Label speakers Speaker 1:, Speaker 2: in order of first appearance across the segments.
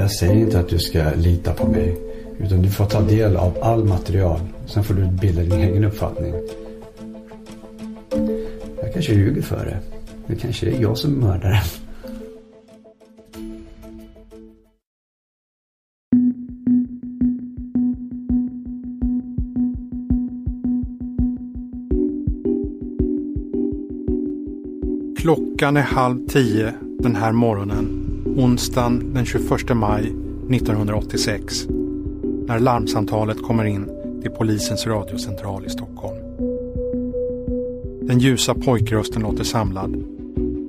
Speaker 1: Jag säger inte att du ska lita på mig. Utan du får ta del av all material. Sen får du bilda din egen uppfattning. Jag kanske ljuger för det. Det kanske är jag som är mördaren.
Speaker 2: Klockan är halv tio den här morgonen, onsdagen den 21 maj 1986, när larmsamtalet kommer in till polisens radiocentral i Stockholm. Den ljusa pojkrösten låter samlad.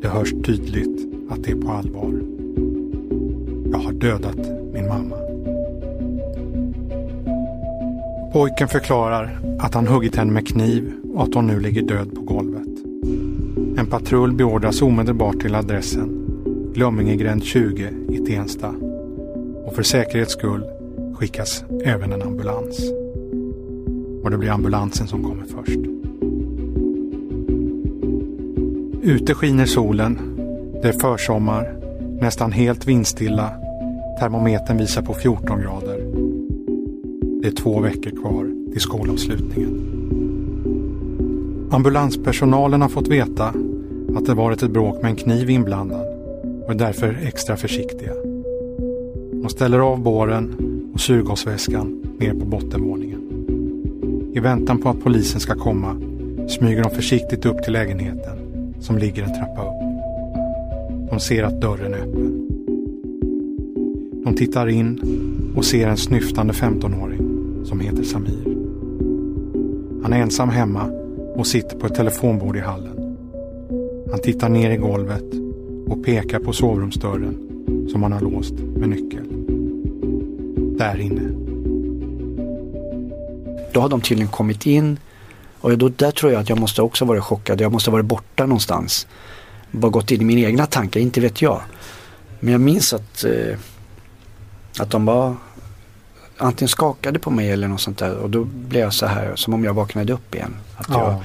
Speaker 2: Det hörs tydligt att det är på allvar. Jag har dödat min mamma. Pojken förklarar att han huggit henne med kniv och att hon nu ligger död på golvet. En patrull beordras omedelbart till adressen Glömmingegränd 20 i Tensta. Och för säkerhets skull skickas även en ambulans. Och det blir ambulansen som kommer först. Ute skiner solen. Det är försommar. Nästan helt vindstilla. Termometern visar på 14 grader. Det är två veckor kvar till skolavslutningen. Ambulanspersonalen har fått veta att det varit ett bråk med en kniv inblandad och är därför extra försiktiga. De ställer av båren och syrgasväskan ner på bottenvåningen. I väntan på att polisen ska komma smyger de försiktigt upp till lägenheten som ligger en trappa upp. De ser att dörren är öppen. De tittar in och ser en snyftande 15-åring som heter Samir. Han är ensam hemma och sitter på ett telefonbord i hallen. Han tittar ner i golvet och pekar på sovrumsdörren som han har låst med nyckel. Där inne.
Speaker 3: Då har de tydligen kommit in och då, där tror jag att jag måste också varit chockad. Jag måste varit borta någonstans. Bara gått in i mina egna tankar, inte vet jag. Men jag minns att, eh, att de bara antingen skakade på mig eller något sånt där. Och då blev jag så här som om jag vaknade upp igen. Att
Speaker 2: Ja.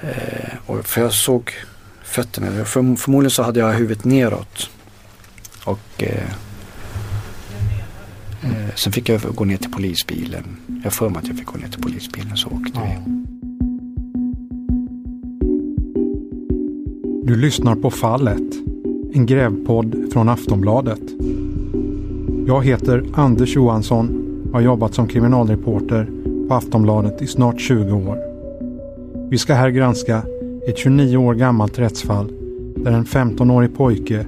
Speaker 3: jag, eh, och för jag såg fötterna. För, förmodligen så hade jag huvudet neråt. Och eh, eh, sen fick jag gå ner till polisbilen. Jag har för mig att jag fick gå ner till polisbilen så åkte vi.
Speaker 2: Du lyssnar på Fallet, en grävpodd från Aftonbladet. Jag heter Anders Johansson och har jobbat som kriminalreporter på Aftonbladet i snart 20 år. Vi ska här granska ett 29 år gammalt rättsfall där en 15-årig pojke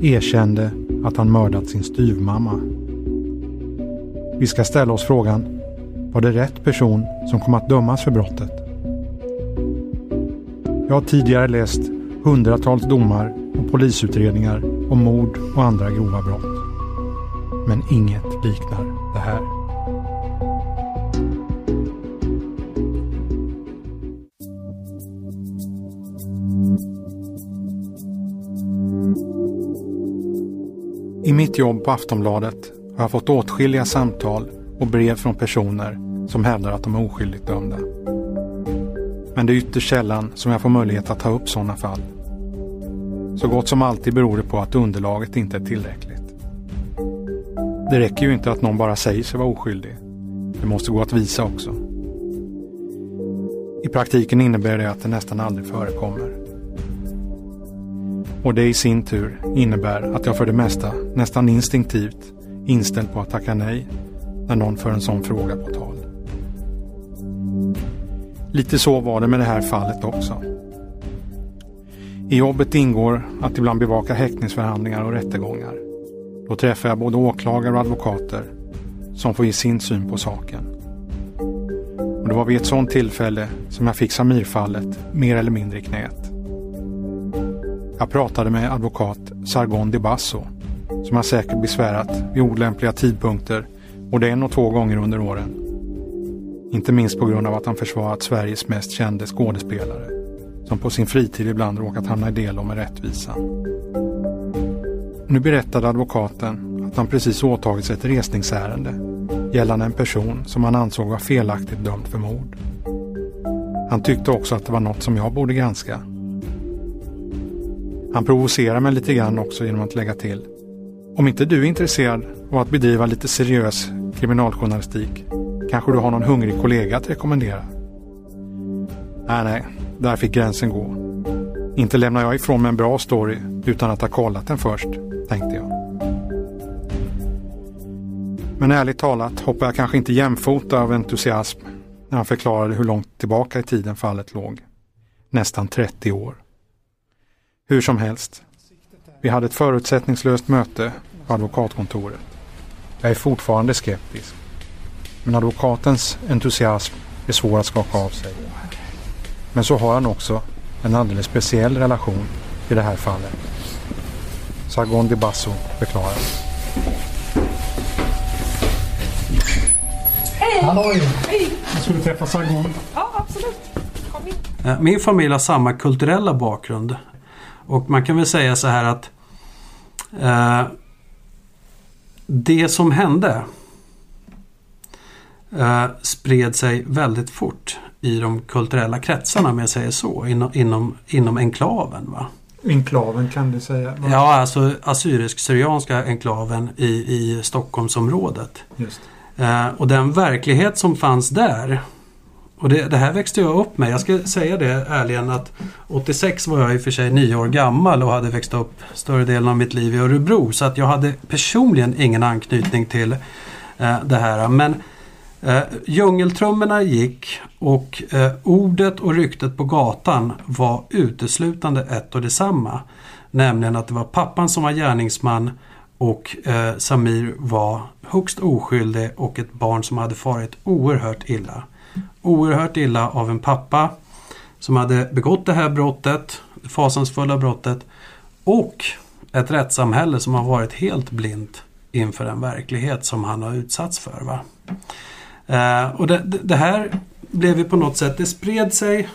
Speaker 2: erkände att han mördat sin styvmamma. Vi ska ställa oss frågan, var det rätt person som kom att dömas för brottet? Jag har tidigare läst hundratals domar och polisutredningar om mord och andra grova brott. Men inget liknar det här. I mitt jobb på Aftonbladet har jag fått åtskilliga samtal och brev från personer som hävdar att de är oskyldigt dömda. Men det är ytterst sällan som jag får möjlighet att ta upp sådana fall. Så gott som alltid beror det på att underlaget inte är tillräckligt. Det räcker ju inte att någon bara säger sig vara oskyldig. Det måste gå att visa också. I praktiken innebär det att det nästan aldrig förekommer. Och det i sin tur innebär att jag för det mesta nästan instinktivt inställd på att tacka nej när någon för en sån fråga på tal. Lite så var det med det här fallet också. I jobbet ingår att ibland bevaka häktningsförhandlingar och rättegångar. Då träffar jag både åklagare och advokater som får ge sin syn på saken. Och det var vid ett sådant tillfälle som jag fick Samir-fallet mer eller mindre i knät. Jag pratade med advokat Sargon de Basso som har säkert besvärat vid olämpliga tidpunkter både en och två gånger under åren. Inte minst på grund av att han försvarat Sveriges mest kände skådespelare som på sin fritid ibland råkat hamna i del med rättvisan. Nu berättade advokaten att han precis åtagit sig ett resningsärende gällande en person som han ansåg var felaktigt dömd för mord. Han tyckte också att det var något som jag borde granska. Han provocerar mig lite grann också genom att lägga till. Om inte du är intresserad av att bedriva lite seriös kriminaljournalistik kanske du har någon hungrig kollega att rekommendera? Nej, nej, där fick gränsen gå. Inte lämnar jag ifrån mig en bra story utan att ha kollat den först, tänkte jag. Men ärligt talat hoppar jag kanske inte jämfota av entusiasm när han förklarade hur långt tillbaka i tiden fallet låg. Nästan 30 år. Hur som helst. Vi hade ett förutsättningslöst möte på advokatkontoret. Jag är fortfarande skeptisk. Men advokatens entusiasm är svår att skaka av sig. Men så har han också en alldeles speciell relation i det här fallet. Sargon de Basso förklarar.
Speaker 4: Hej!
Speaker 2: Halloj!
Speaker 4: Hej!
Speaker 2: Jag skulle träffa Sargon.
Speaker 4: Ja, absolut. Kom in.
Speaker 5: Eh, Min familj har samma kulturella bakgrund. Och man kan väl säga så här att eh, det som hände eh, spred sig väldigt fort i de kulturella kretsarna om jag säger så. Inom, inom, inom enklaven. Va?
Speaker 2: Enklaven kan du säga?
Speaker 5: Ja, alltså assyrisk-syrianska enklaven i, i Stockholmsområdet.
Speaker 2: Just.
Speaker 5: Eh, och den verklighet som fanns där och det, det här växte jag upp med. Jag ska säga det ärligen att 86 var jag i och för sig nio år gammal och hade växt upp större delen av mitt liv i Örebro. Så att jag hade personligen ingen anknytning till eh, det här. Men eh, djungeltrummorna gick och eh, ordet och ryktet på gatan var uteslutande ett och detsamma. Nämligen att det var pappan som var gärningsman och eh, Samir var högst oskyldig och ett barn som hade farit oerhört illa. Oerhört illa av en pappa som hade begått det här brottet, det fasansfulla brottet och ett rättssamhälle som har varit helt blint inför en verklighet som han har utsatts för. Va? Eh, och det, det, det här blev ju på något sätt, det spred sig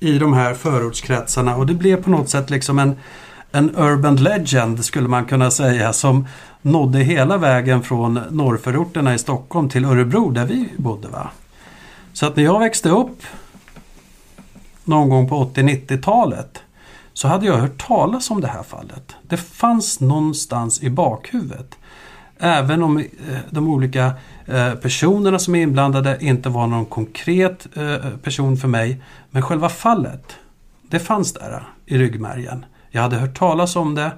Speaker 5: i de här förortskretsarna och det blev på något sätt liksom en en urban legend skulle man kunna säga som nådde hela vägen från norrförorterna i Stockholm till Örebro där vi bodde. Va? Så att när jag växte upp någon gång på 80-90-talet så hade jag hört talas om det här fallet. Det fanns någonstans i bakhuvudet. Även om eh, de olika eh, personerna som är inblandade inte var någon konkret eh, person för mig. Men själva fallet, det fanns där i ryggmärgen. Jag hade hört talas om det.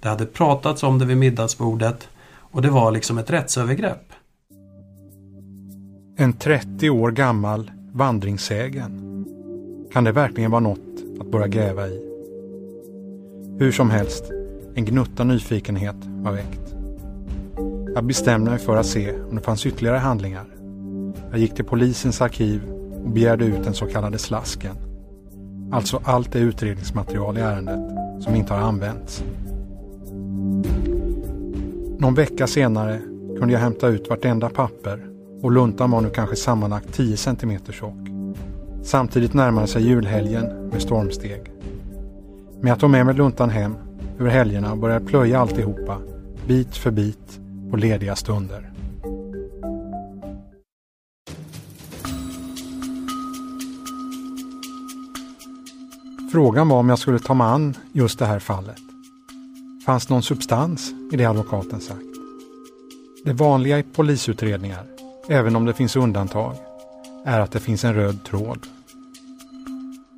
Speaker 5: Det hade pratats om det vid middagsbordet. Och det var liksom ett rättsövergrepp.
Speaker 2: En 30 år gammal vandringssägen. Kan det verkligen vara något att börja gräva i? Hur som helst, en gnutta nyfikenhet var väckt. Jag bestämde mig för att se om det fanns ytterligare handlingar. Jag gick till polisens arkiv och begärde ut den så kallade slasken. Alltså allt det utredningsmaterial i ärendet som inte har använts. Någon vecka senare kunde jag hämta ut vartenda papper och luntan var nu kanske sammanlagt 10 cm tjock. Samtidigt närmade sig julhelgen med stormsteg. Men jag tog med mig luntan hem över helgerna och började plöja alltihopa, bit för bit, på lediga stunder. Frågan var om jag skulle ta mig an just det här fallet. Fanns någon substans i det advokaten sagt? Det vanliga i polisutredningar, även om det finns undantag, är att det finns en röd tråd.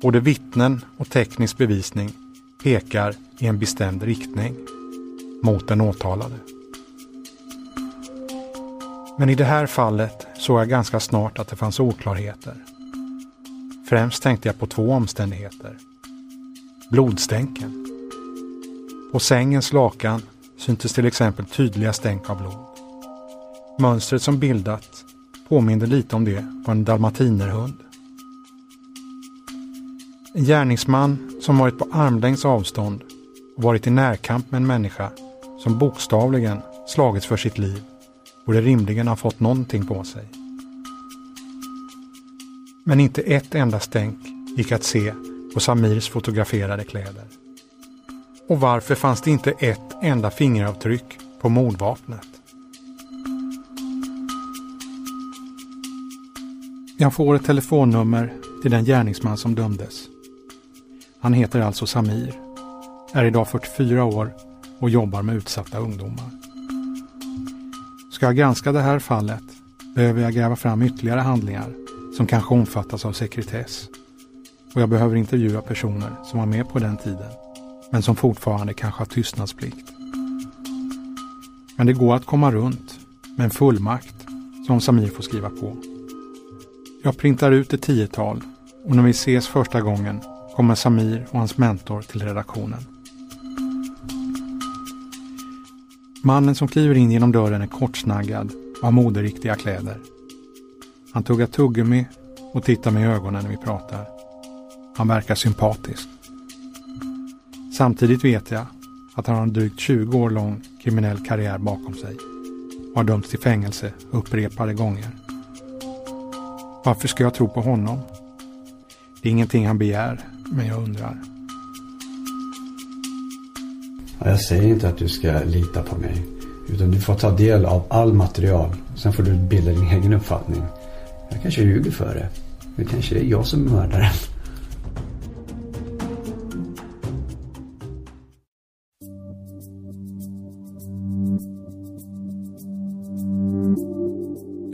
Speaker 2: Både vittnen och teknisk bevisning pekar i en bestämd riktning mot den åtalade. Men i det här fallet såg jag ganska snart att det fanns oklarheter. Främst tänkte jag på två omständigheter. Blodstänken. På sängens lakan syntes till exempel tydliga stänk av blod. Mönstret som bildats påminde lite om det på en dalmatinerhund. En gärningsman som varit på armlängds avstånd och varit i närkamp med en människa som bokstavligen slagits för sitt liv borde rimligen ha fått någonting på sig. Men inte ett enda stänk gick att se på Samirs fotograferade kläder. Och varför fanns det inte ett enda fingeravtryck på mordvapnet? Jag får ett telefonnummer till den gärningsman som dömdes. Han heter alltså Samir, är idag 44 år och jobbar med utsatta ungdomar. Ska jag granska det här fallet behöver jag gräva fram ytterligare handlingar som kanske omfattas av sekretess. Och jag behöver intervjua personer som var med på den tiden men som fortfarande kanske har tystnadsplikt. Men det går att komma runt med en fullmakt som Samir får skriva på. Jag printar ut ett tiotal och när vi ses första gången kommer Samir och hans mentor till redaktionen. Mannen som kliver in genom dörren är kortsnaggad och har moderiktiga kläder. Han tuggar tuggummi och tittar mig i ögonen när vi pratar. Han verkar sympatisk. Samtidigt vet jag att han har en drygt 20 år lång kriminell karriär bakom sig och har dömts till fängelse upprepade gånger. Varför ska jag tro på honom? Det är ingenting han begär, men jag undrar.
Speaker 1: Jag säger inte att du ska lita på mig. Utan du får ta del av all material. Sen får du bilda din egen uppfattning. Jag kanske ljuger för det. Det kanske är jag som är mördaren.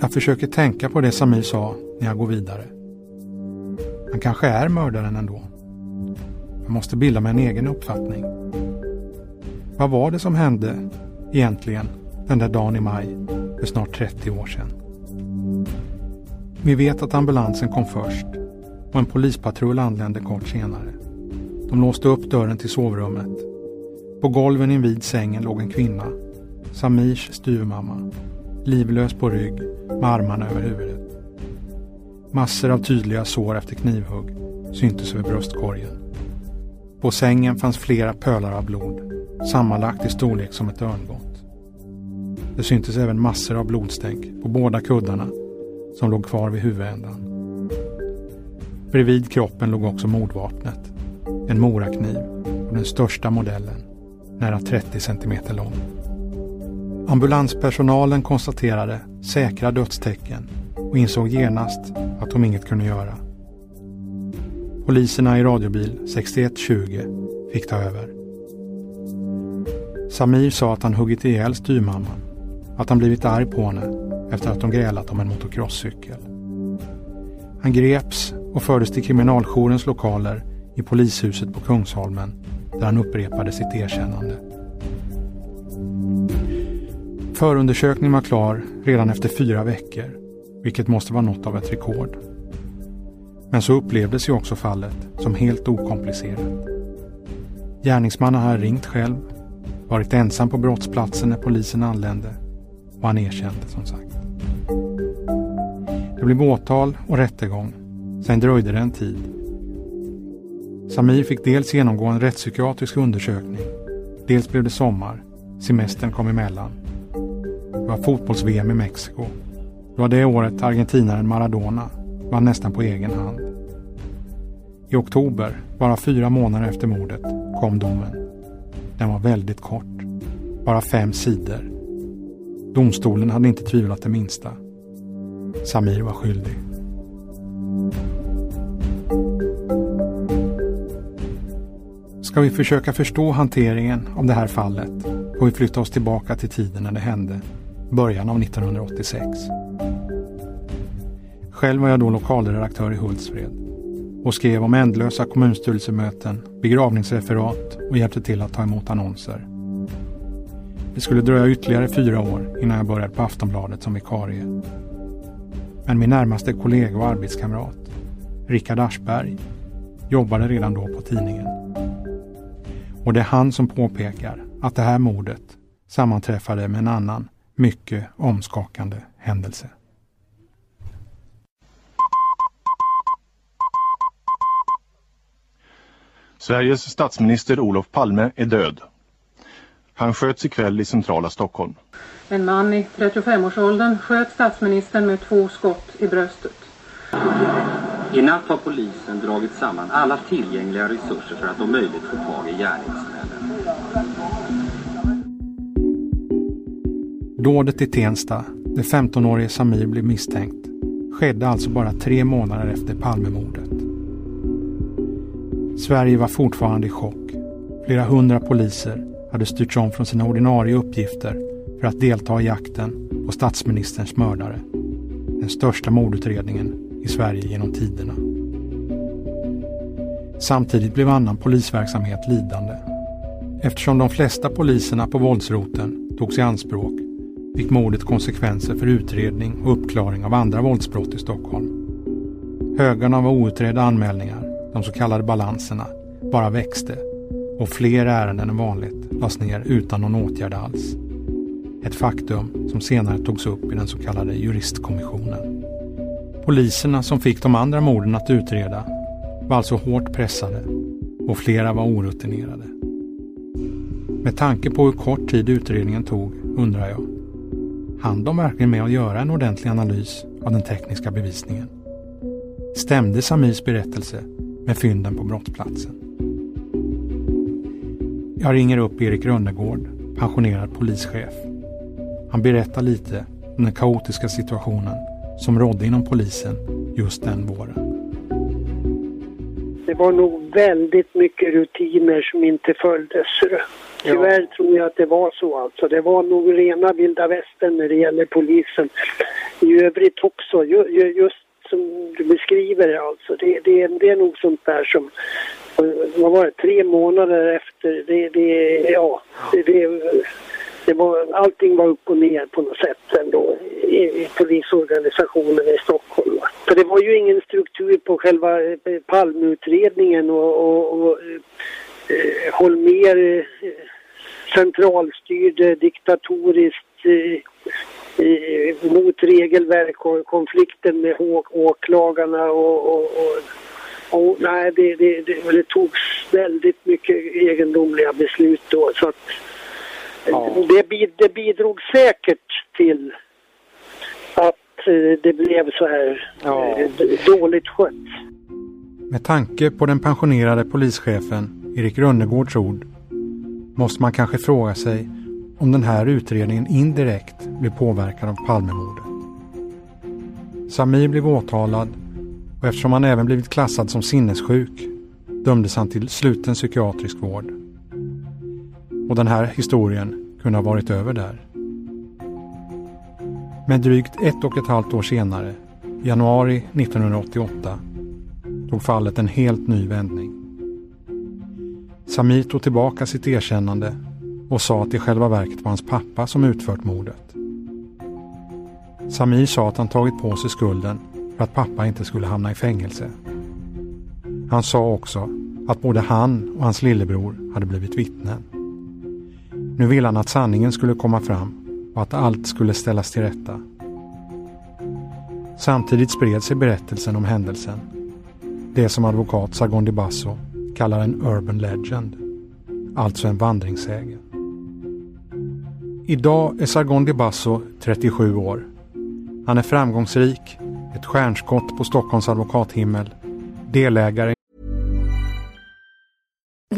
Speaker 2: Jag försöker tänka på det Samir sa när jag går vidare. Han kanske är mördaren ändå. Jag måste bilda mig en egen uppfattning. Vad var det som hände egentligen den där dagen i maj för snart 30 år sedan? Vi vet att ambulansen kom först och en polispatrull anlände kort senare. De låste upp dörren till sovrummet. På golven invid sängen låg en kvinna, Samirs styvmamma, livlös på rygg med armarna över huvudet. Massor av tydliga sår efter knivhugg syntes över bröstkorgen. På sängen fanns flera pölar av blod, sammanlagt i storlek som ett örngott. Det syntes även massor av blodstänk på båda kuddarna som låg kvar vid huvudändan. Bredvid kroppen låg också mordvapnet, en morakniv av den största modellen, nära 30 centimeter lång. Ambulanspersonalen konstaterade säkra dödstecken och insåg genast att de inget kunde göra. Poliserna i radiobil 6120 fick ta över. Samir sa att han huggit ihjäl styrmamman. Att han blivit arg på henne efter att de grälat om en motocrosscykel. Han greps och fördes till kriminaljourens lokaler i polishuset på Kungsholmen där han upprepade sitt erkännande. Förundersökningen var klar redan efter fyra veckor, vilket måste vara något av ett rekord. Men så upplevdes ju också fallet som helt okomplicerat. Gärningsmannen hade ringt själv, varit ensam på brottsplatsen när polisen anlände och han erkände som sagt. Det blev åtal och rättegång. Sen dröjde det en tid. Samir fick dels genomgå en rättspsykiatrisk undersökning. Dels blev det sommar. Semestern kom emellan. Det var fotbolls-VM i Mexiko. Det var det året argentinaren Maradona vann nästan på egen hand. I oktober, bara fyra månader efter mordet, kom domen. Den var väldigt kort. Bara fem sidor. Domstolen hade inte tvivlat det minsta. Samir var skyldig. Ska vi försöka förstå hanteringen av det här fallet får vi flytta oss tillbaka till tiden när det hände, början av 1986. Själv var jag då lokalredaktör i Hultsfred och skrev om ändlösa kommunstyrelsemöten, begravningsreferat och hjälpte till att ta emot annonser. Det skulle dröja ytterligare fyra år innan jag började på Aftonbladet som vikarie. Men min närmaste kollega och arbetskamrat, Rickard Aschberg, jobbade redan då på tidningen. Och det är han som påpekar att det här mordet sammanträffade med en annan, mycket omskakande händelse.
Speaker 6: Sveriges statsminister Olof Palme är död. Han sköts ikväll i centrala Stockholm.
Speaker 7: En man i 35-årsåldern sköt statsministern med två skott i bröstet.
Speaker 8: I natt har polisen dragit samman alla tillgängliga resurser för att om möjligt få tag i gärningsmännen.
Speaker 2: Dådet i Tensta, där 15-årige Samir blev misstänkt, skedde alltså bara tre månader efter Palmemordet. Sverige var fortfarande i chock. Flera hundra poliser, hade styrts om från sina ordinarie uppgifter för att delta i jakten på statsministerns mördare. Den största mordutredningen i Sverige genom tiderna. Samtidigt blev annan polisverksamhet lidande. Eftersom de flesta poliserna på våldsroten togs i anspråk fick mordet konsekvenser för utredning och uppklaring av andra våldsbrott i Stockholm. Högarna av outredda anmälningar, de så kallade balanserna, bara växte och fler ärenden än vanligt lades ner utan någon åtgärd alls. Ett faktum som senare togs upp i den så kallade juristkommissionen. Poliserna som fick de andra morden att utreda var alltså hårt pressade och flera var orutinerade. Med tanke på hur kort tid utredningen tog undrar jag, hann de verkligen med att göra en ordentlig analys av den tekniska bevisningen? Stämde Samirs berättelse med fynden på brottsplatsen? Jag ringer upp Erik Rönnegård, pensionerad polischef. Han berättar lite om den kaotiska situationen som rådde inom polisen just den våren.
Speaker 9: Det var nog väldigt mycket rutiner som inte följdes. Tyvärr ja. tror jag att det var så alltså. Det var nog rena vilda västern när det gäller polisen. I övrigt också, just som du beskriver alltså. Det, det, det är nog sånt där som, vad var det, tre månader efter, det, det ja, det, det, det var, allting var upp och ner på något sätt ändå i, i polisorganisationen i Stockholm. För det var ju ingen struktur på själva eh, Palmeutredningen och, och, och eh, Holmér eh, centralstyrde eh, diktatoriskt eh, mot regelverk och konflikten med åklagarna och, och, och, Oh, nej, det, det, det, det togs väldigt mycket egendomliga beslut då. Så att, ja. det, det bidrog säkert till att eh, det blev så här ja. Eh, dåligt skött.
Speaker 2: Med tanke på den pensionerade polischefen Erik Rönnegårds ord måste man kanske fråga sig om den här utredningen indirekt blev påverkad av Palmemordet. Samir blev åtalad och eftersom han även blivit klassad som sinnessjuk dömdes han till sluten psykiatrisk vård. Och den här historien kunde ha varit över där. Men drygt ett och ett halvt år senare, januari 1988, tog fallet en helt ny vändning. Samir tog tillbaka sitt erkännande och sa att det i själva verket var hans pappa som utfört mordet. Samir sa att han tagit på sig skulden för att pappa inte skulle hamna i fängelse. Han sa också att både han och hans lillebror hade blivit vittnen. Nu ville han att sanningen skulle komma fram och att allt skulle ställas till rätta. Samtidigt spred sig berättelsen om händelsen. Det som advokat Sargon de Basso kallar en urban legend. Alltså en vandringssägen. Idag är Sargon de Basso 37 år. Han är framgångsrik, ett stjärnskott på Stockholms advokathimmel, delägare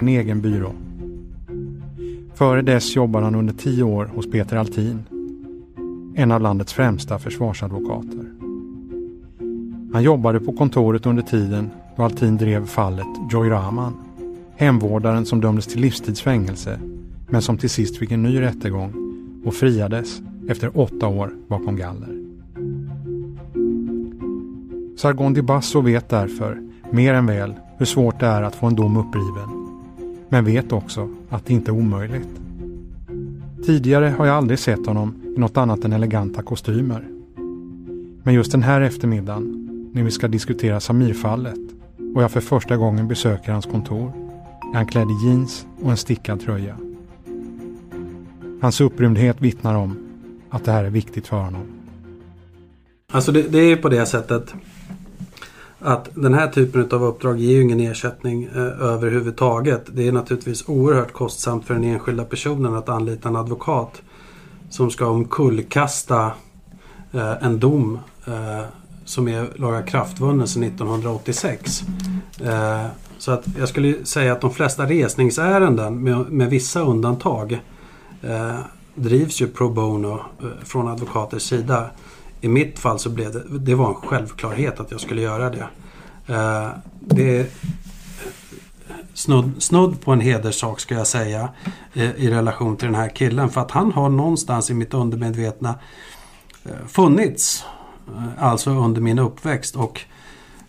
Speaker 2: En egen byrå. Före dess jobbade han under tio år hos Peter Altin. En av landets främsta försvarsadvokater. Han jobbade på kontoret under tiden då Altin drev fallet Joy Rahman Hemvårdaren som dömdes till livstidsfängelse men som till sist fick en ny rättegång och friades efter åtta år bakom galler. Sargon Di Basso vet därför mer än väl hur svårt det är att få en dom uppriven. Men vet också att det inte är omöjligt. Tidigare har jag aldrig sett honom i något annat än eleganta kostymer. Men just den här eftermiddagen, när vi ska diskutera Samir-fallet och jag för första gången besöker hans kontor, är han klädd i jeans och en stickad tröja. Hans upprymdhet vittnar om att det här är viktigt för honom.
Speaker 5: Alltså det, det är på det sättet att den här typen av uppdrag ger ju ingen ersättning eh, överhuvudtaget. Det är naturligtvis oerhört kostsamt för den enskilda personen att anlita en advokat som ska omkullkasta eh, en dom eh, som är lagakraftvunnen sedan 1986. Eh, så att jag skulle säga att de flesta resningsärenden med, med vissa undantag eh, drivs ju pro bono eh, från advokaters sida. I mitt fall så blev det, det var en självklarhet att jag skulle göra det. Eh, det snudd, snudd på en hederssak ska jag säga eh, i relation till den här killen. För att han har någonstans i mitt undermedvetna eh, funnits. Eh, alltså under min uppväxt. Och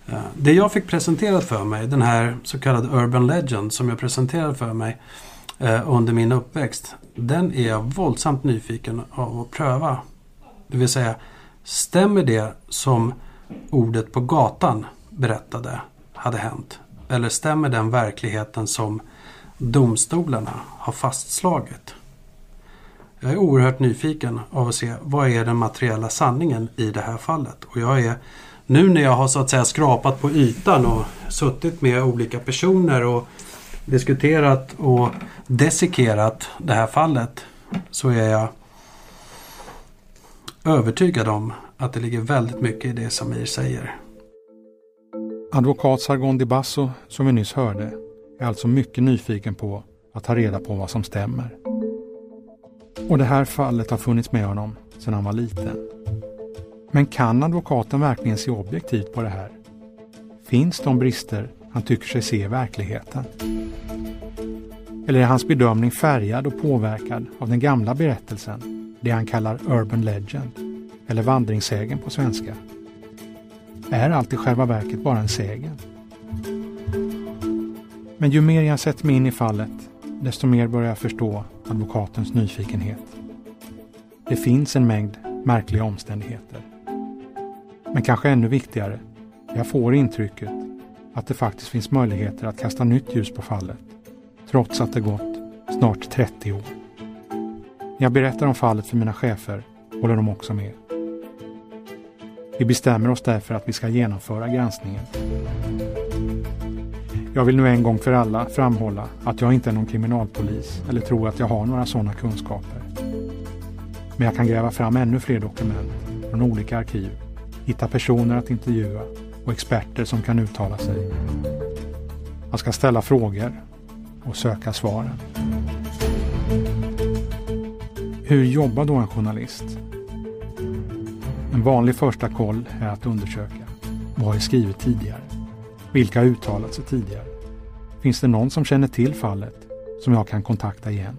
Speaker 5: eh, det jag fick presenterat för mig, den här så kallade Urban Legend som jag presenterade för mig eh, under min uppväxt. Den är jag våldsamt nyfiken av att pröva. Det vill säga, stämmer det som ordet på gatan berättade hade hänt? Eller stämmer den verkligheten som domstolarna har fastslagit? Jag är oerhört nyfiken av att se vad är den materiella sanningen i det här fallet. Och jag är nu när jag har så att säga skrapat på ytan och suttit med olika personer och diskuterat och desikerat det här fallet så är jag övertygad om att det ligger väldigt mycket i det Samir säger.
Speaker 2: Advokat Sargon Di Basso, som vi nyss hörde, är alltså mycket nyfiken på att ta reda på vad som stämmer. Och det här fallet har funnits med honom sedan han var liten. Men kan advokaten verkligen se objektivt på det här? Finns de brister han tycker sig se i verkligheten? Eller är hans bedömning färgad och påverkad av den gamla berättelsen, det han kallar Urban Legend, eller vandringssägen på svenska? Är allt i själva verket bara en sägen? Men ju mer jag sätter mig in i fallet, desto mer börjar jag förstå advokatens nyfikenhet. Det finns en mängd märkliga omständigheter. Men kanske ännu viktigare, jag får intrycket att det faktiskt finns möjligheter att kasta nytt ljus på fallet, trots att det gått snart 30 år. När jag berättar om fallet för mina chefer håller de också med. Vi bestämmer oss därför att vi ska genomföra granskningen. Jag vill nu en gång för alla framhålla att jag inte är någon kriminalpolis eller tror att jag har några sådana kunskaper. Men jag kan gräva fram ännu fler dokument från olika arkiv, hitta personer att intervjua och experter som kan uttala sig. Jag ska ställa frågor och söka svaren. Hur jobbar då en journalist? En vanlig första koll är att undersöka vad är skrivet tidigare? Vilka har uttalat sig tidigare? Finns det någon som känner till fallet som jag kan kontakta igen?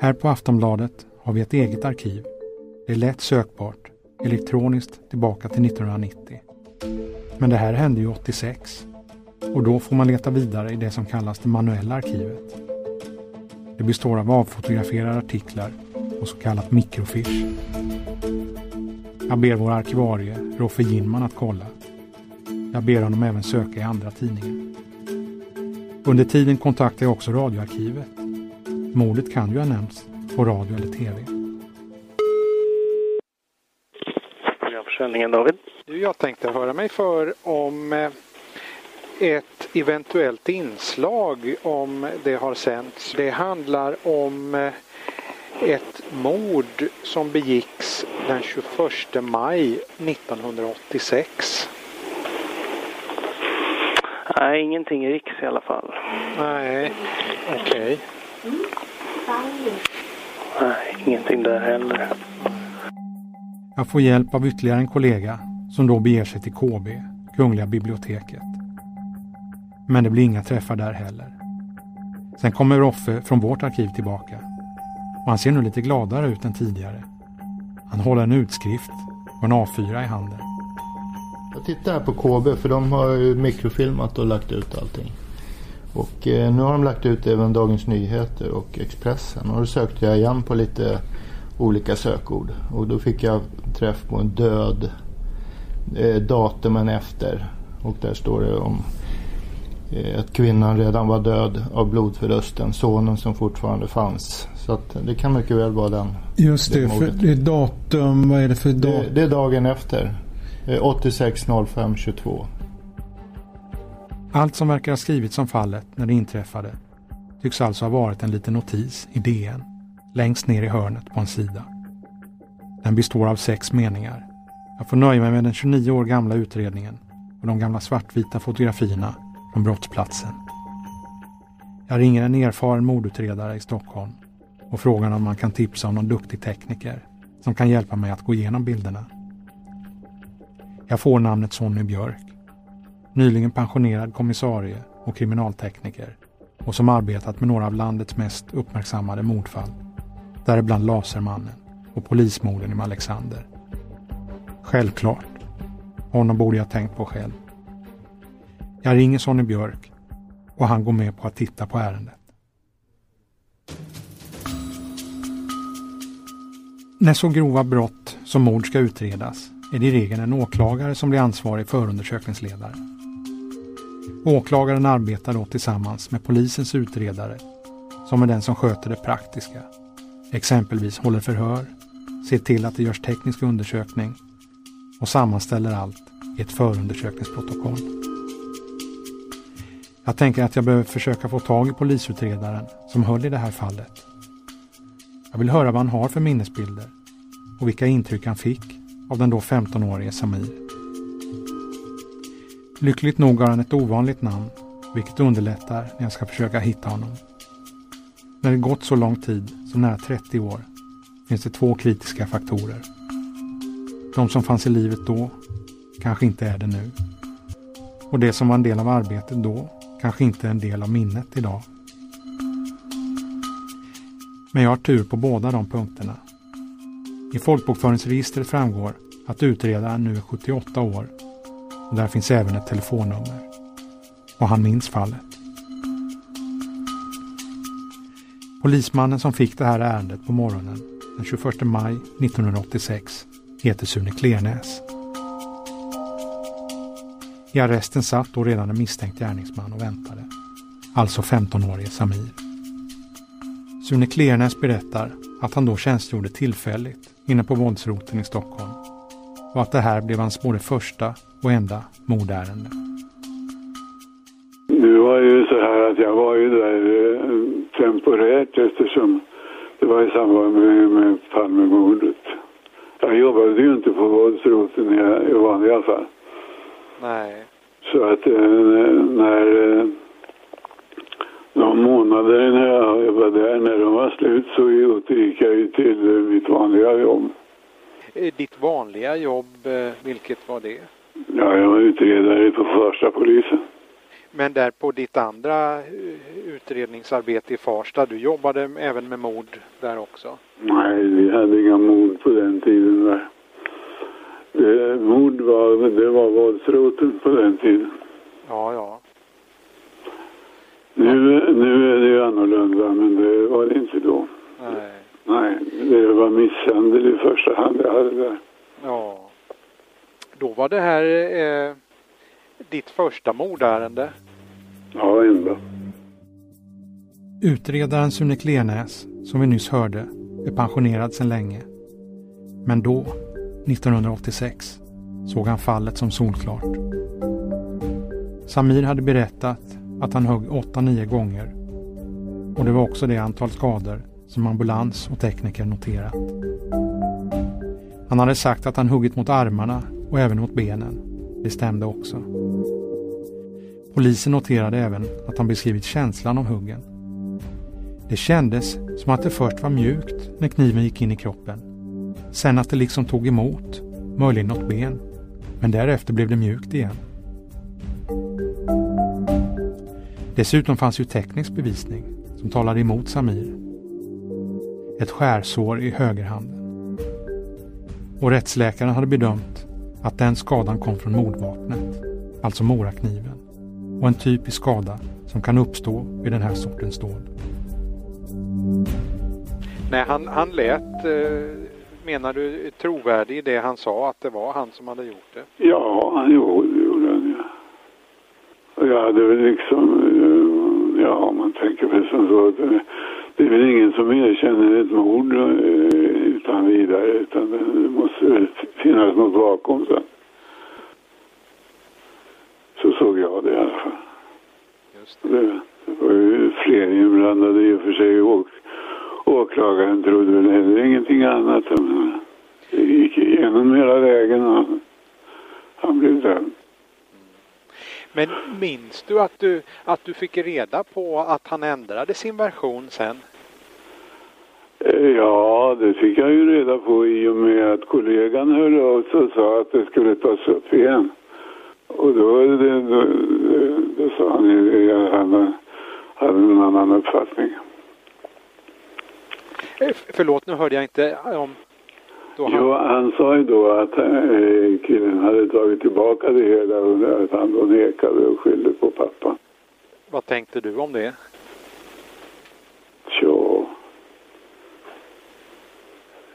Speaker 2: Här på Aftonbladet har vi ett eget arkiv. Det är lätt sökbart, elektroniskt tillbaka till 1990. Men det här hände ju 86 och då får man leta vidare i det som kallas det manuella arkivet. Det består av avfotograferade artiklar och så kallat mikrofiche. Jag ber vår arkivarie Roffe Ginman att kolla. Jag ber honom även söka i andra tidningar. Under tiden kontaktar jag också radioarkivet. Mordet kan ju ha nämnts på radio eller tv.
Speaker 10: Programförsäljningen David.
Speaker 2: Du, jag tänkte höra mig för om eh, ett eventuellt inslag om det har sänts. Det handlar om eh, ett mord som begicks den 21 maj 1986.
Speaker 10: Nej, ingenting i Riks i alla fall.
Speaker 2: Nej, okej.
Speaker 10: Nej, ingenting där heller.
Speaker 2: Jag får hjälp av ytterligare en kollega som då beger sig till KB, Kungliga biblioteket. Men det blir inga träffar där heller. Sen kommer Roffe från vårt arkiv tillbaka och han ser nu lite gladare ut än tidigare. Han håller en utskrift och en A4 i handen.
Speaker 11: Jag tittar här på KB för de har ju mikrofilmat och lagt ut allting. Och eh, nu har de lagt ut även Dagens Nyheter och Expressen. Och då sökte jag igen på lite olika sökord. Och då fick jag träff på en död eh, datumen efter. Och där står det om att kvinnan redan var död av blodförlusten. Sonen som fortfarande fanns. Så att det kan mycket väl vara den.
Speaker 12: Just det, det för det är datum, vad är det för datum?
Speaker 11: Det, det, är dagen efter. 86 05 22.
Speaker 2: Allt som verkar ha skrivits om fallet när det inträffade tycks alltså ha varit en liten notis i DN längst ner i hörnet på en sida. Den består av sex meningar. Jag får nöja mig med den 29 år gamla utredningen och de gamla svartvita fotografierna om brottsplatsen. Jag ringer en erfaren mordutredare i Stockholm och frågar om man kan tipsa om någon duktig tekniker som kan hjälpa mig att gå igenom bilderna. Jag får namnet Sonny Björk. Nyligen pensionerad kommissarie och kriminaltekniker och som arbetat med några av landets mest uppmärksammade mordfall. Däribland Lasermannen och polismorden i Malexander. Självklart. Honom borde jag tänkt på själv. Jag ringer Sonny Björk och han går med på att titta på ärendet. När så grova brott som mord ska utredas är det i regel en åklagare som blir ansvarig förundersökningsledare. Åklagaren arbetar då tillsammans med polisens utredare som är den som sköter det praktiska. Exempelvis håller förhör, ser till att det görs teknisk undersökning och sammanställer allt i ett förundersökningsprotokoll. Jag tänker att jag behöver försöka få tag i polisutredaren som höll i det här fallet. Jag vill höra vad han har för minnesbilder och vilka intryck han fick av den då 15-årige Samir. Lyckligt nog har han ett ovanligt namn, vilket underlättar när jag ska försöka hitta honom. När det gått så lång tid, som nära 30 år, finns det två kritiska faktorer. De som fanns i livet då kanske inte är det nu. Och det som var en del av arbetet då kanske inte är en del av minnet idag. Men jag har tur på båda de punkterna. I folkbokföringsregistret framgår att utredaren nu är 78 år och där finns även ett telefonnummer. Och han minns fallet. Polismannen som fick det här ärendet på morgonen den 21 maj 1986 heter Sune Klernäs. I arresten satt då redan en misstänkt gärningsman och väntade. Alltså 15-årige Samir. Sune Klernes berättar att han då tjänstgjorde tillfälligt inne på våldsroten i Stockholm och att det här blev hans både första och enda mordärende.
Speaker 12: Det var ju så här att jag var ju där eh, temporärt eftersom det var i samband med, med Palmemordet. Jag jobbade ju inte på våldsroten i, i vanliga fall.
Speaker 13: Nej.
Speaker 12: Så att eh, när eh, de månaderna jag var där, när de var slut så återgick jag ju till eh, mitt vanliga jobb.
Speaker 13: Eh, Ditt vanliga jobb, eh, vilket var det?
Speaker 12: Ja, jag var utredare på första polisen.
Speaker 13: Men där på ditt andra eh, utredningsarbete i Farsta, du jobbade även med mord där också?
Speaker 12: Nej, vi hade inga mord på den tiden där. Det, mord var, det var våldsroten på den tiden.
Speaker 13: Ja, ja.
Speaker 12: Nu, nu är det ju annorlunda, men det var det inte då.
Speaker 13: Nej.
Speaker 12: Nej, det var misshandel i första hand jag hade där.
Speaker 13: Ja. Då var det här eh, ditt första mordärende?
Speaker 12: Ja, ända.
Speaker 2: Utredaren Sune Klenäs, som vi nyss hörde, är pensionerad sedan länge. Men då, 1986, såg han fallet som solklart. Samir hade berättat att han högg 8-9 gånger och det var också det antal skador som ambulans och tekniker noterat. Han hade sagt att han huggit mot armarna och även mot benen. Det stämde också. Polisen noterade även att han beskrivit känslan av huggen. Det kändes som att det först var mjukt när kniven gick in i kroppen. Sen att det liksom tog emot, möjligen något ben. Men därefter blev det mjukt igen. Dessutom fanns ju teknisk bevisning som talade emot Samir. Ett skärsår i högerhanden. Och rättsläkaren hade bedömt att den skadan kom från mordvapnet, alltså morakniven. Och en typisk skada som kan uppstå vid den här sortens dåd.
Speaker 13: Nej, han, han lät, eh, menar du trovärdig i det han sa, att det var han som hade gjort det?
Speaker 12: Ja, han gjorde, det gjorde han ja. Jag hade väl liksom, ja om man tänker väl som så att eh, det, är väl ingen som erkänner ett mord eh, utan vidare utan det måste väl finnas något bakom sen. Så såg jag det i alla fall. Just det. det var ju fler inblandade i och för sig. Och åklagaren trodde väl heller ingenting annat. Det gick igenom hela vägen och han blev dömd.
Speaker 13: Men minns du att, du att du fick reda på att han ändrade sin version sen?
Speaker 12: Eh, ja, det fick jag ju reda på i och med att kollegan hörde av sig och sa att det skulle tas upp igen. Och då, det, då, då sa han ju att han hade en annan uppfattning.
Speaker 13: Eh, förlåt, nu hörde jag inte om...
Speaker 12: Han... Jo, han sa ju då att äh, killen hade tagit tillbaka det hela och att han då nekade och skyllde på pappa.
Speaker 13: Vad tänkte du om det?
Speaker 12: Tja.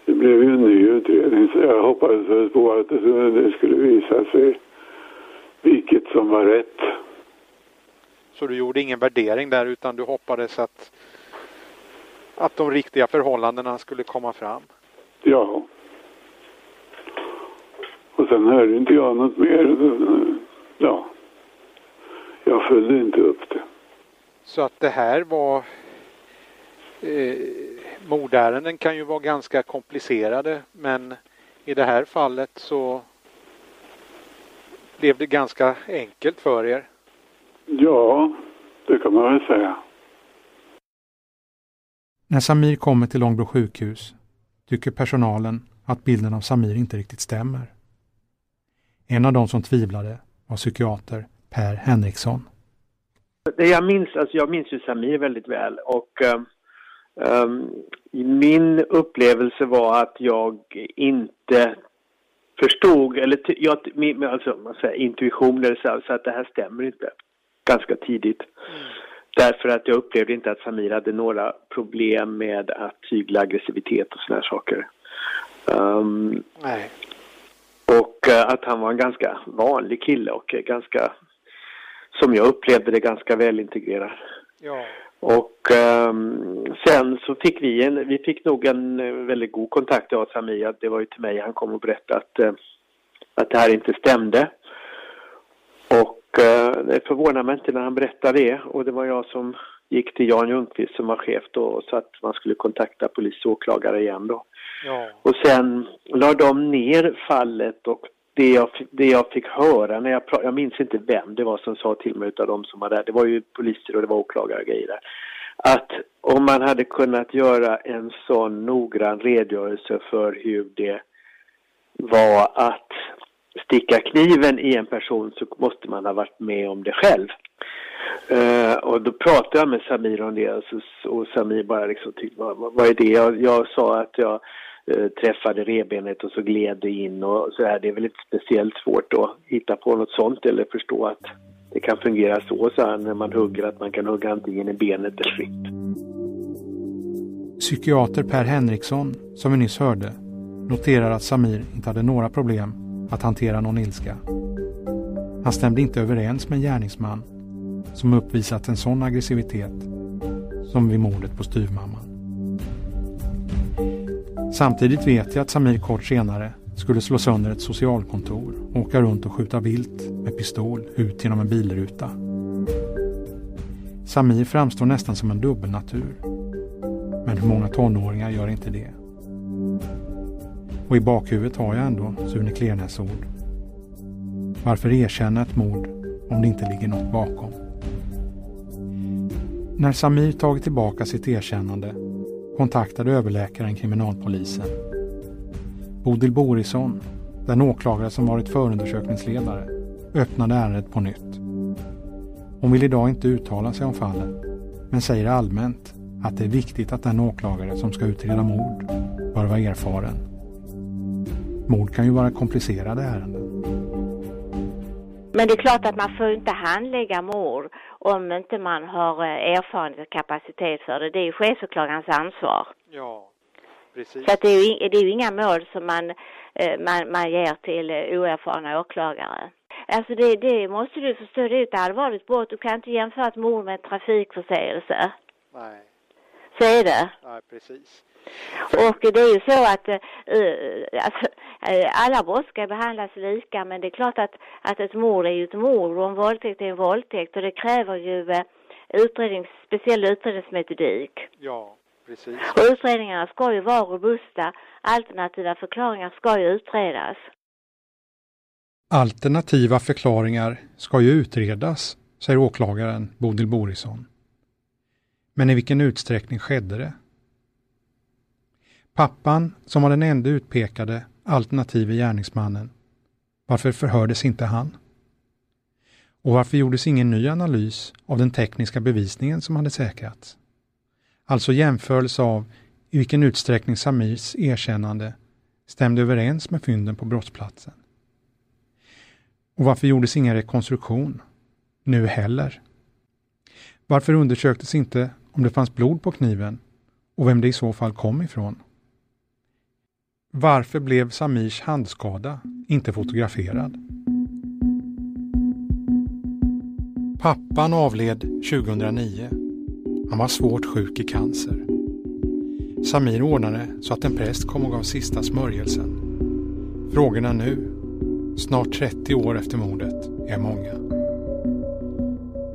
Speaker 12: Det blev ju en ny utredning så jag hoppades på att det skulle visa sig vilket som var rätt.
Speaker 13: Så du gjorde ingen värdering där utan du hoppades att, att de riktiga förhållandena skulle komma fram?
Speaker 12: Ja. Och sen hörde inte jag något mer. Ja. Jag följde inte upp det.
Speaker 13: Så att det här var eh, mordärenden kan ju vara ganska komplicerade men i det här fallet så blev det ganska enkelt för er.
Speaker 12: Ja, det kan man väl säga.
Speaker 2: När Samir kommer till Långbro sjukhus tycker personalen att bilden av Samir inte riktigt stämmer. En av de som tvivlade var psykiater Per Henriksson.
Speaker 14: Det jag minns, alltså jag minns ju Samir väldigt väl och um, min upplevelse var att jag inte förstod, eller jag, alltså, man säger, intuition, eller så, så att det här stämmer inte ganska tidigt. Mm. Därför att jag upplevde inte att Samir hade några problem med att tygla aggressivitet och sådana saker. Um,
Speaker 13: Nej.
Speaker 14: Och uh, att han var en ganska vanlig kille och ganska, som jag upplevde det, ganska välintegrerad.
Speaker 13: Ja.
Speaker 14: Och um, sen så fick vi en, vi fick nog en eh, väldigt god kontakt av Samir. Det var ju till mig han kom och berättade att, uh, att det här inte stämde. Och det förvånar mig inte när han berättade det. Och det var jag som gick till Jan Ljungqvist som var chef då och sa att man skulle kontakta polis och åklagare igen då.
Speaker 13: Ja.
Speaker 14: Och sen la de ner fallet och det jag, det jag fick höra när jag pratade, jag minns inte vem det var som sa till mig utav de som var där, det var ju poliser och det var åklagare och grejer där. Att om man hade kunnat göra en sån noggrann redogörelse för hur det var att sticka kniven i en person så måste man ha varit med om det själv. Uh, och då pratade jag med Samir om det och, så, och Samir bara liksom tyckte, vad, vad är det? Jag, jag sa att jag uh, träffade rebenet och så gled det in och så här. Det är väl inte speciellt svårt att hitta på något sånt eller förstå att det kan fungera så, så här, när man hugger, att man kan hugga antingen i benet eller fritt.
Speaker 2: Psykiater Per Henriksson, som vi nyss hörde, noterar att Samir inte hade några problem att hantera någon ilska. Han stämde inte överens med en gärningsman som uppvisat en sån aggressivitet som vid mordet på styvmamman. Samtidigt vet jag att Samir kort senare skulle slå sönder ett socialkontor och åka runt och skjuta vilt med pistol ut genom en bilruta. Samir framstår nästan som en dubbelnatur. Men hur många tonåringar gör inte det? Och i bakhuvudet har jag ändå Sune Klenäs ord. Varför erkänna ett mord om det inte ligger något bakom? När Samir tagit tillbaka sitt erkännande kontaktade överläkaren kriminalpolisen. Bodil Borisson, den åklagare som varit förundersökningsledare, öppnade ärendet på nytt. Hon vill idag inte uttala sig om fallet, men säger allmänt att det är viktigt att den åklagare som ska utreda mord bör vara erfaren. Mord kan ju vara komplicerade ärenden.
Speaker 15: Men det är klart att man får inte handlägga mord om inte man har eh, erfarenhet och kapacitet för det. Det är ju chefsåklagarens ansvar.
Speaker 13: Ja, precis.
Speaker 15: Så att det, är ju, det är ju inga mål som man, eh, man, man ger till eh, oerfarna åklagare. Alltså det, det måste du förstå, det är ett allvarligt brott. Du kan inte jämföra ett mord med en trafikförseelse.
Speaker 13: Nej.
Speaker 15: Så är det.
Speaker 13: Nej, precis.
Speaker 15: Och det är ju så att, uh, alltså, Eh, alla brott ska behandlas lika men det är klart att, att ett mord är ju ett mord och en våldtäkt är en våldtäkt och det kräver ju eh, utredning, speciell utredningsmetodik.
Speaker 13: Ja, precis.
Speaker 15: Och utredningarna ska ju vara robusta. Alternativa förklaringar ska ju utredas.
Speaker 2: Alternativa förklaringar ska ju utredas, säger åklagaren Bodil Borisson. Men i vilken utsträckning skedde det? Pappan, som var den enda utpekade alternative gärningsmannen, varför förhördes inte han? Och varför gjordes ingen ny analys av den tekniska bevisningen som hade säkrats? Alltså jämförelse av i vilken utsträckning Samirs erkännande stämde överens med fynden på brottsplatsen. Och varför gjordes ingen rekonstruktion? Nu heller. Varför undersöktes inte om det fanns blod på kniven och vem det i så fall kom ifrån? Varför blev Samirs handskada inte fotograferad? Pappan avled 2009. Han var svårt sjuk i cancer. Samir ordnade så att en präst kom och gav sista smörjelsen. Frågorna nu, snart 30 år efter mordet, är många.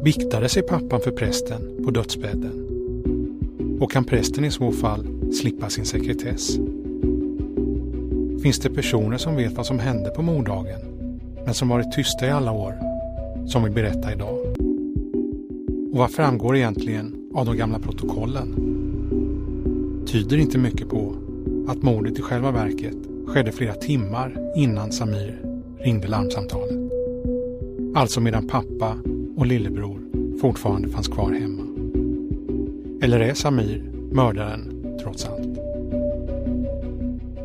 Speaker 2: Biktade sig pappan för prästen på dödsbädden? Och kan prästen i så fall slippa sin sekretess? Finns det personer som vet vad som hände på morddagen, men som varit tysta i alla år, som vill berätta idag? Och vad framgår egentligen av de gamla protokollen? Tyder inte mycket på att mordet i själva verket skedde flera timmar innan Samir ringde larmsamtalet. Alltså medan pappa och lillebror fortfarande fanns kvar hemma. Eller är Samir mördaren trots allt?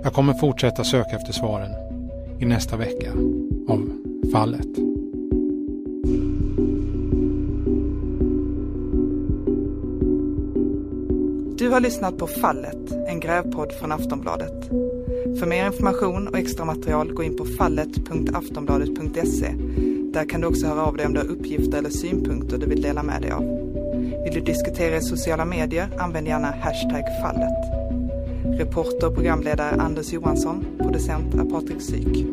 Speaker 2: Jag kommer fortsätta söka efter svaren i nästa vecka av Fallet.
Speaker 16: Du har lyssnat på Fallet, en grävpodd från Aftonbladet. För mer information och extra material gå in på fallet.aftonbladet.se. Där kan du också höra av dig om du har uppgifter eller synpunkter du vill dela med dig av. Vill du diskutera i sociala medier, använd gärna hashtag fallet. Reporter och programledare Anders Johansson, producent är Patrik Syk.